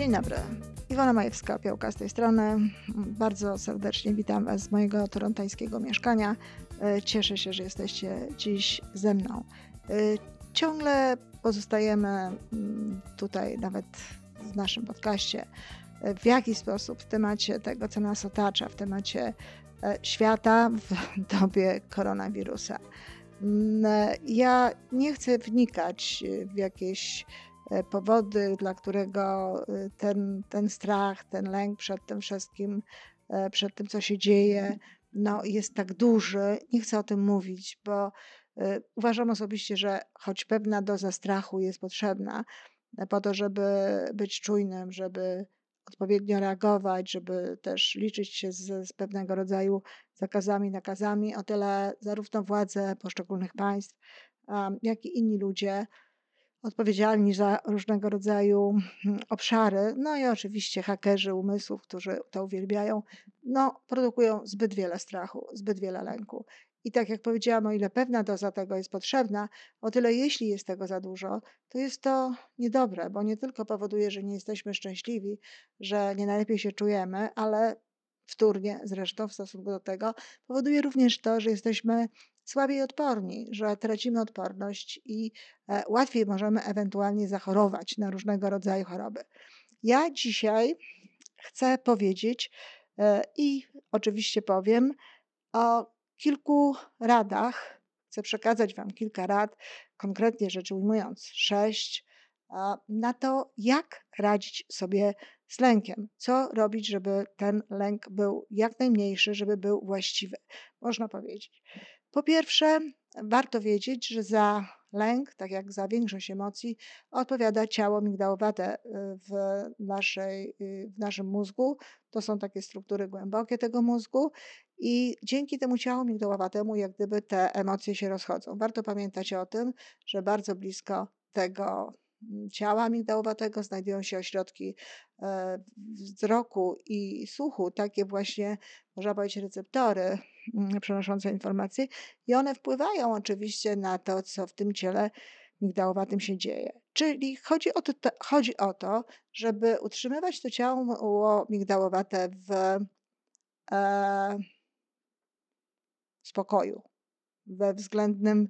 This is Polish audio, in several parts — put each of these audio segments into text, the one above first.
Dzień dobry. Iwona Majewska-Piołka z tej strony. Bardzo serdecznie witam Was z mojego torontańskiego mieszkania. E, cieszę się, że jesteście dziś ze mną. E, ciągle pozostajemy mm, tutaj, nawet w naszym podcaście, e, w jakiś sposób w temacie tego, co nas otacza, w temacie świata w dobie koronawirusa. Mm, ja nie chcę wnikać w jakieś powody, dla którego e, ten, ten strach, ten lęk przed tym wszystkim, e, przed tym, co się dzieje, no, jest tak duży. Nie chcę o tym mówić, bo uważam osobiście, że choć pewna doza strachu jest potrzebna po to, żeby być czujnym, żeby odpowiednio reagować, żeby też liczyć się z, z pewnego rodzaju zakazami, nakazami, o tyle zarówno władze poszczególnych państw, jak i inni ludzie odpowiedzialni za różnego rodzaju hmm, obszary, no i oczywiście hakerzy umysłów, którzy to uwielbiają, no, produkują zbyt wiele strachu, zbyt wiele lęku. I tak jak powiedziałam, o ile pewna doza tego jest potrzebna, o tyle jeśli jest tego za dużo, to jest to niedobre, bo nie tylko powoduje, że nie jesteśmy szczęśliwi, że nie najlepiej się czujemy, ale wtórnie zresztą w stosunku do tego powoduje również to, że jesteśmy słabiej odporni, że tracimy odporność i e, łatwiej możemy ewentualnie zachorować na różnego rodzaju choroby. Ja dzisiaj chcę powiedzieć e, i oczywiście powiem o kilku radach. Chcę przekazać Wam kilka rad, konkretnie rzecz ujmując, sześć, na to, jak radzić sobie z lękiem. Co robić, żeby ten lęk był jak najmniejszy, żeby był właściwy, można powiedzieć. Po pierwsze, warto wiedzieć, że za lęk, tak jak za większość emocji, odpowiada ciało migdałowate y, w, naszej, y, w naszym mózgu. To są takie struktury głębokie tego mózgu i dzięki temu ciału migdałowatemu, jak gdyby te emocje się rozchodzą. Warto pamiętać o tym, że bardzo blisko tego ciała migdałowatego znajdują się ośrodki e, wzroku i słuchu, takie właśnie, można powiedzieć, receptory mm, przenoszące informacje i one wpływają oczywiście na to, co w tym ciele migdałowatym się dzieje. Czyli chodzi o to, chodzi o to żeby utrzymywać to ciało migdałowate w e, spokoju, we względnym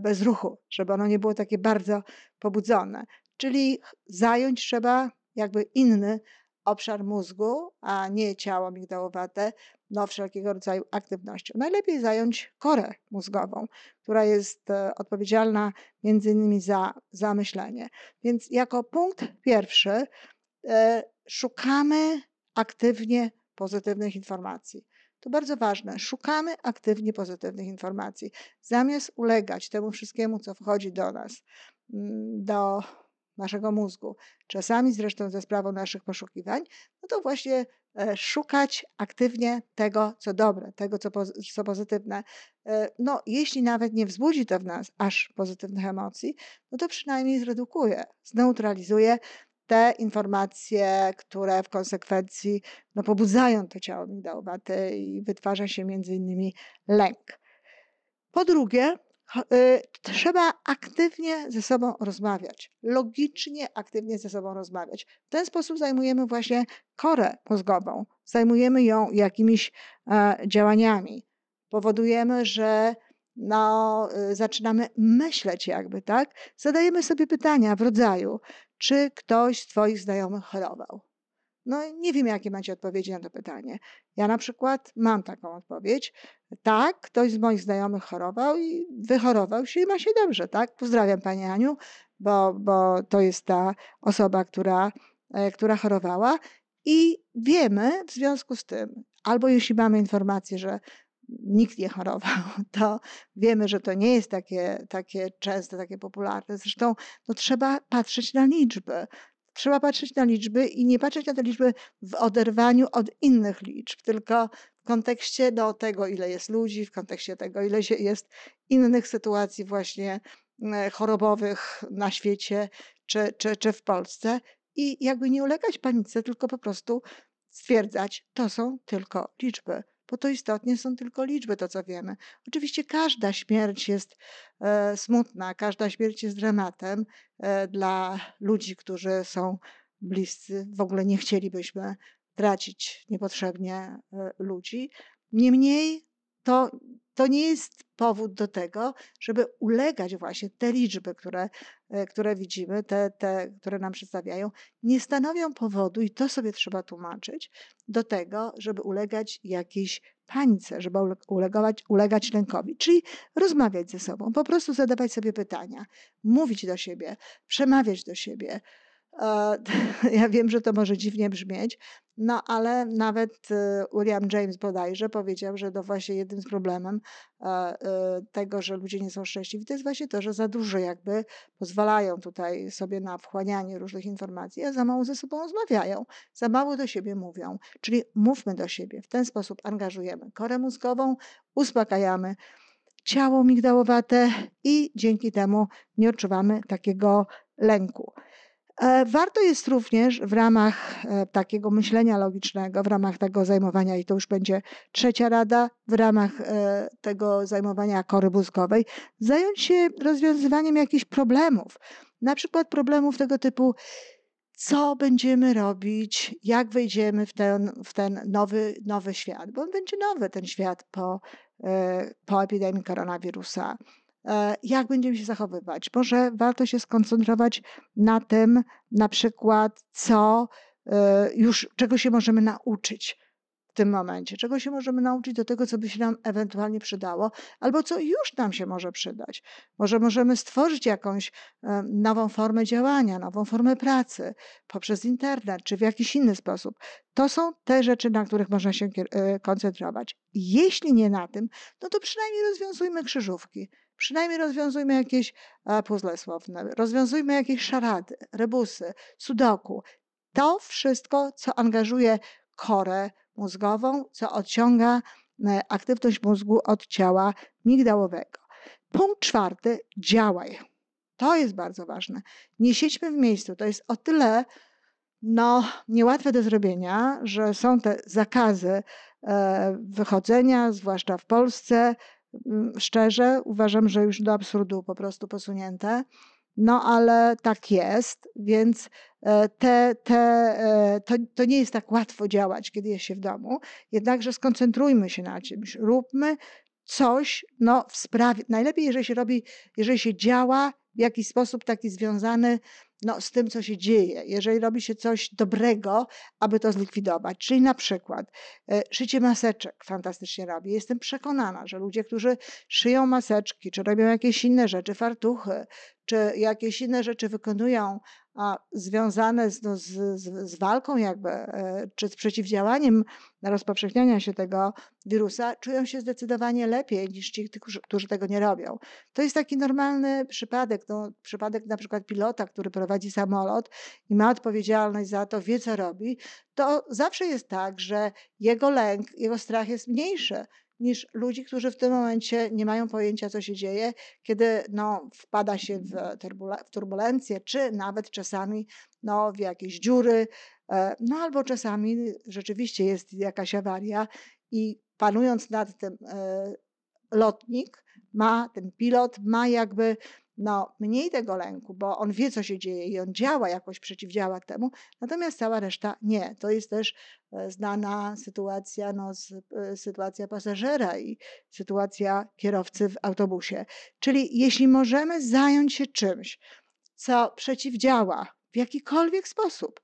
bez ruchu, żeby ono nie było takie bardzo pobudzone. Czyli zająć trzeba jakby inny obszar mózgu, a nie ciało migdałowate, no wszelkiego rodzaju aktywnością. Najlepiej zająć korę mózgową, która jest e, odpowiedzialna między innymi za, za myślenie. Więc jako punkt pierwszy e, szukamy aktywnie pozytywnych informacji. To bardzo ważne. Szukamy aktywnie pozytywnych informacji. Zamiast ulegać temu wszystkiemu, co wchodzi do nas, mm, do naszego mózgu, czasami zresztą ze sprawą naszych poszukiwań, no to właśnie e, szukać aktywnie tego, co dobre, tego, co, co pozytywne. E, no, jeśli nawet nie wzbudzi to w nas aż pozytywnych emocji, no to przynajmniej zredukuje, zneutralizuje te informacje, które w konsekwencji no, pobudzają to ciało migdałowate i wytwarza się między innymi lęk. Po drugie, y, trzeba aktywnie ze sobą rozmawiać, logicznie aktywnie ze sobą rozmawiać. W ten sposób zajmujemy właśnie korę mózgową, zajmujemy ją jakimiś e, działaniami. Powodujemy, że no, y, zaczynamy myśleć jakby, tak? Zadajemy sobie pytania w rodzaju, czy ktoś z Twoich znajomych chorował? No, nie wiem, jakie macie odpowiedzi na to pytanie. Ja na przykład mam taką odpowiedź. Tak, ktoś z moich znajomych chorował i wychorował się i ma się dobrze, tak? Pozdrawiam Pani Aniu, bo, bo to jest ta osoba, która, e, która chorowała. I wiemy w związku z tym, albo jeśli mamy informację, że nikt nie chorował, to wiemy, że to nie jest takie, takie częste, takie popularne. Zresztą no, trzeba patrzeć na liczby. Trzeba patrzeć na liczby i nie patrzeć na te liczby w oderwaniu od innych liczb, tylko w kontekście do tego, ile jest ludzi, w kontekście tego, ile jest innych sytuacji właśnie e, chorobowych na świecie czy, czy, czy w Polsce. I jakby nie ulegać panice, tylko po prostu stwierdzać, to są tylko liczby bo to istotnie są tylko liczby, to co wiemy. Oczywiście każda śmierć jest e, smutna, każda śmierć jest dramatem e, dla ludzi, którzy są bliscy. W ogóle nie chcielibyśmy tracić niepotrzebnie ludzi. Niemniej to, to nie jest powód do tego, żeby ulegać właśnie te liczby, które, e, które widzimy, te, te, które nam przedstawiają, nie stanowią powodu, i to sobie trzeba tłumaczyć, do tego, żeby ulegać jakiejś panice, żeby ulegać, ulegać lękowi. Czyli rozmawiać ze sobą, po prostu zadawać sobie pytania, mówić do siebie, przemawiać do siebie, Ja wiem, że to może dziwnie brzmieć, no ale nawet y, William James bodajże powiedział, że to właśnie jednym z problemem e, e, tego, że ludzie nie są szczęśliwi, to jest właśnie to, że za dużo jakby pozwalają tutaj sobie na wchłanianie różnych informacji, a za mało ze sobą rozmawiają, za mało do siebie mówią. Czyli mówmy do siebie, w ten sposób angażujemy korę mózgową, uspokajamy ciało migdałowate i dzięki temu nie odczuwamy takiego lęku. E, warto jest również w ramach e, takiego myślenia logicznego, w ramach tego zajmowania, i to już będzie trzecia rada, w ramach e, tego zajmowania kory mózgowej, zająć się rozwiązywaniem jakichś problemów. Na przykład problemów tego typu, co będziemy robić, jak wejdziemy w ten, w ten nowy, nowy świat, bo on będzie nowy, ten świat po, po epidemii koronawirusa jak będziemy się zachowywać. Może warto się skoncentrować na tym, na przykład, co e, już, czego się możemy nauczyć w tym momencie, czego się możemy nauczyć do tego, co by się nam ewentualnie przydało, albo co już nam się może przydać. Może możemy stworzyć jakąś e, nową formę działania, nową formę pracy poprzez internet, czy w jakiś inny sposób. To są te rzeczy, na których można się koncentrować. Jeśli nie na tym, no to przynajmniej rozwiązujmy krzyżówki Przynajmniej rozwiązujmy jakieś puzzle słowne, rozwiązujmy jakieś szarady, rebusy, sudoku. To wszystko, co angażuje korę mózgową, co odciąga e, aktywność mózgu od ciała migdałowego. Punkt czwarty, działaj. To jest bardzo ważne. Nie siedźmy w miejscu. To jest o tyle no, niełatwe do zrobienia, że są te zakazy e, wychodzenia, zwłaszcza w Polsce, szczerze uważam, że już do absurdu po prostu posunięte. No ale tak jest, więc e, te, te, e, to, to nie jest tak łatwo działać, kiedy jest się w domu. Jednakże skoncentrujmy się na czymś, róbmy coś no, w sprawie. Najlepiej, jeżeli się robi, jeżeli się działa w jakiś sposób taki związany no, z tym, co się dzieje, jeżeli robi się coś dobrego, aby to zlikwidować. Czyli na przykład e, szycie maseczek fantastycznie robi. Jestem przekonana, że ludzie, którzy szyją maseczki, czy robią jakieś inne rzeczy, fartuchy, czy jakieś inne rzeczy wykonują a związane z, no, z, z, walką jakby, e, czy z przeciwdziałaniem rozpowszechniania się tego wirusa, czują się zdecydowanie lepiej niż ci, którzy tego nie robią. To jest taki normalny przypadek, no, przypadek na przykład pilota, który prowadzi samolot i ma odpowiedzialność za to, wie co robi, to zawsze jest tak, że jego lęk, jego strach jest mniejszy niż ludzi, którzy w tym momencie nie mają pojęcia, co się dzieje, kiedy no, wpada się w, w turbulencje, czy nawet czasami no, w jakieś dziury, e, no albo czasami rzeczywiście jest jakaś awaria i panując nad tym e, lotnik, ma ten pilot, ma jakby no, mniej tego lęku, bo on wie, co się dzieje i on działa jakoś, przeciwdziała temu, natomiast cała reszta nie. To jest też e, znana sytuacja, no, e, sytuacja pasażera i sytuacja kierowcy w autobusie. Czyli jeśli możemy zająć się czymś, co przeciwdziała w jakikolwiek sposób,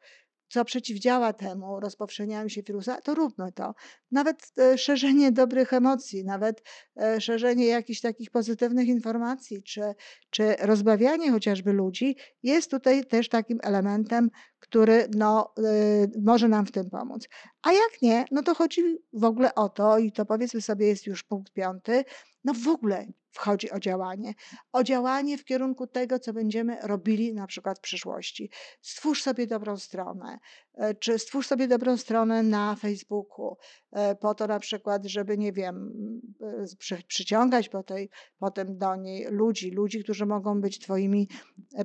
co przeciwdziała temu rozpowszechnianiu się wirusa, to róbmy to. Nawet e, szerzenie dobrych emocji, nawet e, szerzenie jakichś takich pozytywnych informacji, czy, czy rozbawianie chociażby ludzi jest tutaj też takim elementem, który no, y, może nam w tym pomóc. A jak nie, no to chodzi w ogóle o to, i to powiedzmy sobie jest już punkt piąty, no w ogóle wchodzi o działanie. O działanie w kierunku tego, co będziemy robili na przykład w przyszłości. Stwórz sobie dobrą stronę, e, czy stwórz sobie dobrą stronę na Facebooku, e, po to na przykład, żeby, nie wiem, e, przy, przyciągać po tej, potem do niej ludzi, ludzi, którzy mogą być Twoimi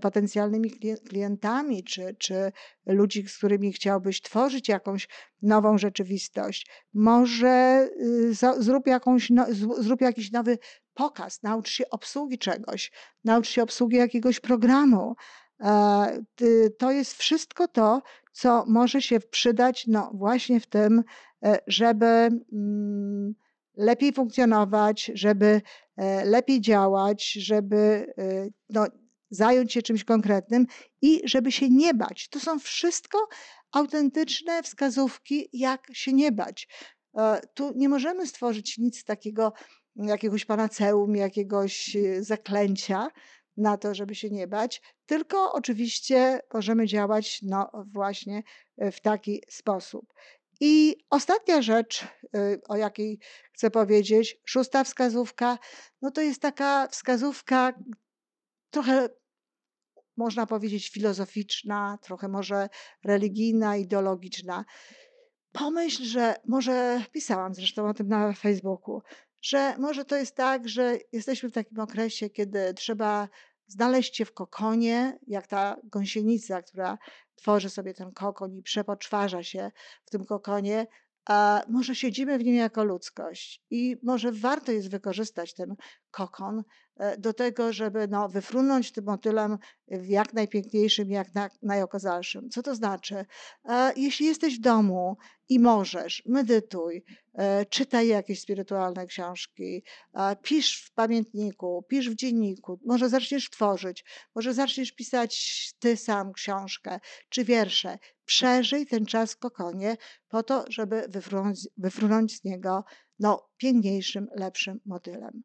potencjalnymi klientami, czy, czy ludzi, z którymi chciałbyś tworzyć jakąś nową rzeczywistość. Może y, zrób, jakąś, no, zrób jakiś nowy pokaz, naucz się obsługi czegoś, naucz się obsługi jakiegoś programu, To jest wszystko to, co może się przydać no właśnie w tym, żeby mm, lepiej funkcjonować, żeby lepiej działać, żeby no, zająć się czymś konkretnym i żeby się nie bać. To są wszystko autentyczne wskazówki, jak się nie bać. E, tu nie możemy stworzyć nic takiego, jakiegoś panaceum, jakiegoś e, zaklęcia na to, żeby się nie bać, tylko oczywiście możemy działać no, właśnie e, w taki sposób. I ostatnia rzecz, o jakiej chcę powiedzieć, szósta wskazówka, no to jest taka wskazówka trochę można powiedzieć, filozoficzna, trochę może religijna, ideologiczna. Pomyśl, że może pisałam zresztą o tym na Facebooku, że może to jest tak, że jesteśmy w takim okresie, kiedy trzeba znaleźć się w kokonie, jak ta gąsienica, która tworzy sobie ten kokon i przepoczwarza się w tym kokonie, a może siedzimy w nim jako ludzkość i może warto jest wykorzystać ten kokon e, do tego, żeby no, wyfrunąć tym motylem w jak najpiękniejszym, jak na, najokazalszym. Co to znaczy? E, jeśli jesteś w domu i możesz, medytuj, e, czytaj jakieś spirytualne książki, pisz w pamiętniku, pisz w dzienniku, może zaczniesz tworzyć, może zaczniesz pisać ty sam książkę czy wiersze. Przeżyj ten czas w kokonie po to, żeby wyfrunąć, wyfrunąć z niego no, piękniejszym, lepszym motylem.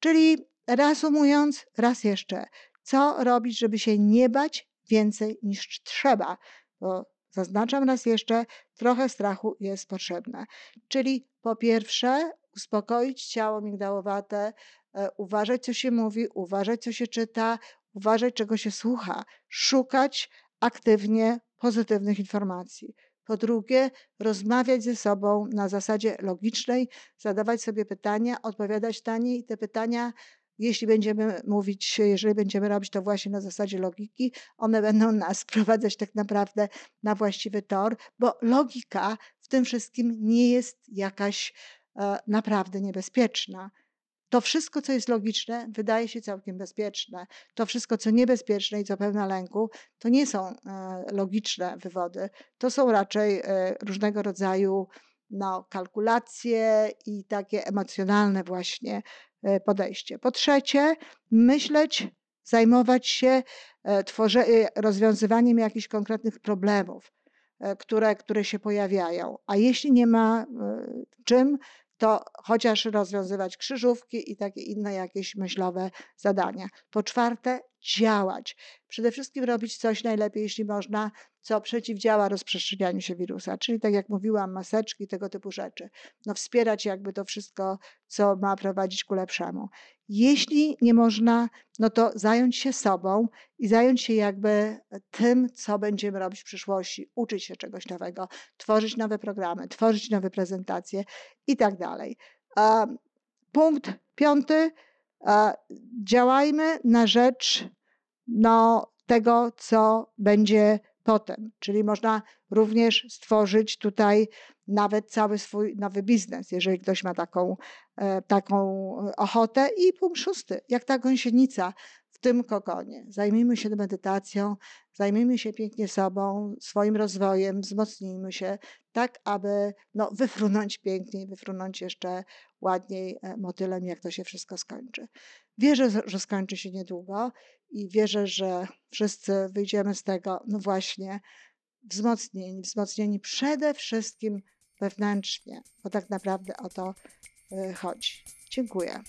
Czyli reasumując, raz jeszcze, co robić, żeby się nie bać więcej niż trzeba? Bo zaznaczam raz jeszcze, trochę strachu jest potrzebne. Czyli po pierwsze, uspokoić ciało migdałowate, e, uważać, co się mówi, uważać, co się czyta, uważać, czego się słucha, szukać aktywnie pozytywnych informacji. Po drugie, rozmawiać ze sobą na zasadzie logicznej, zadawać sobie pytania, odpowiadać na nie i te pytania, jeśli będziemy mówić, jeżeli będziemy robić to właśnie na zasadzie logiki, one będą nas prowadzać tak naprawdę na właściwy tor, bo logika w tym wszystkim nie jest jakaś e, naprawdę niebezpieczna. To wszystko, co jest logiczne, wydaje się całkiem bezpieczne. To wszystko, co niebezpieczne i co pełne lęku, to nie są e, logiczne wywody. To są raczej e, różnego rodzaju no, kalkulacje i takie emocjonalne właśnie e, podejście. Po trzecie, myśleć, zajmować się tworze, rozwiązywaniem jakichś konkretnych problemów, które, które się pojawiają. A jeśli nie ma czym, to chociaż rozwiązywać krzyżówki i takie inne jakieś myślowe zadania. Po czwarte, działać. Przede wszystkim robić coś najlepiej, jeśli można, co przeciwdziała rozprzestrzenianiu się wirusa, czyli tak jak mówiłam, maseczki, tego typu rzeczy. No wspierać jakby to wszystko, co ma prowadzić ku lepszemu. Jeśli nie można, no to zająć się sobą i zająć się jakby tym, co będziemy robić w przyszłości, uczyć się czegoś nowego, tworzyć nowe programy, tworzyć nowe prezentacje i tak dalej. Punkt piąty. Działajmy na rzecz no, tego, co będzie potem. Czyli można również stworzyć tutaj nawet cały swój nowy biznes, jeżeli ktoś ma taką, e, taką ochotę. I punkt szósty, jak ta gąsienica w tym kokonie. Zajmijmy się medytacją, zajmijmy się pięknie sobą, swoim rozwojem, wzmocnijmy się, tak aby no, wyfrunąć piękniej, wyfrunąć jeszcze ładniej e, motylem, jak to się wszystko skończy. Wierzę, że skończy się niedługo i wierzę, że wszyscy wyjdziemy z tego, no właśnie, wzmocnieni, wzmocnieni przede wszystkim wewnętrznie, bo tak naprawdę o to e, chodzi. Dziękuję.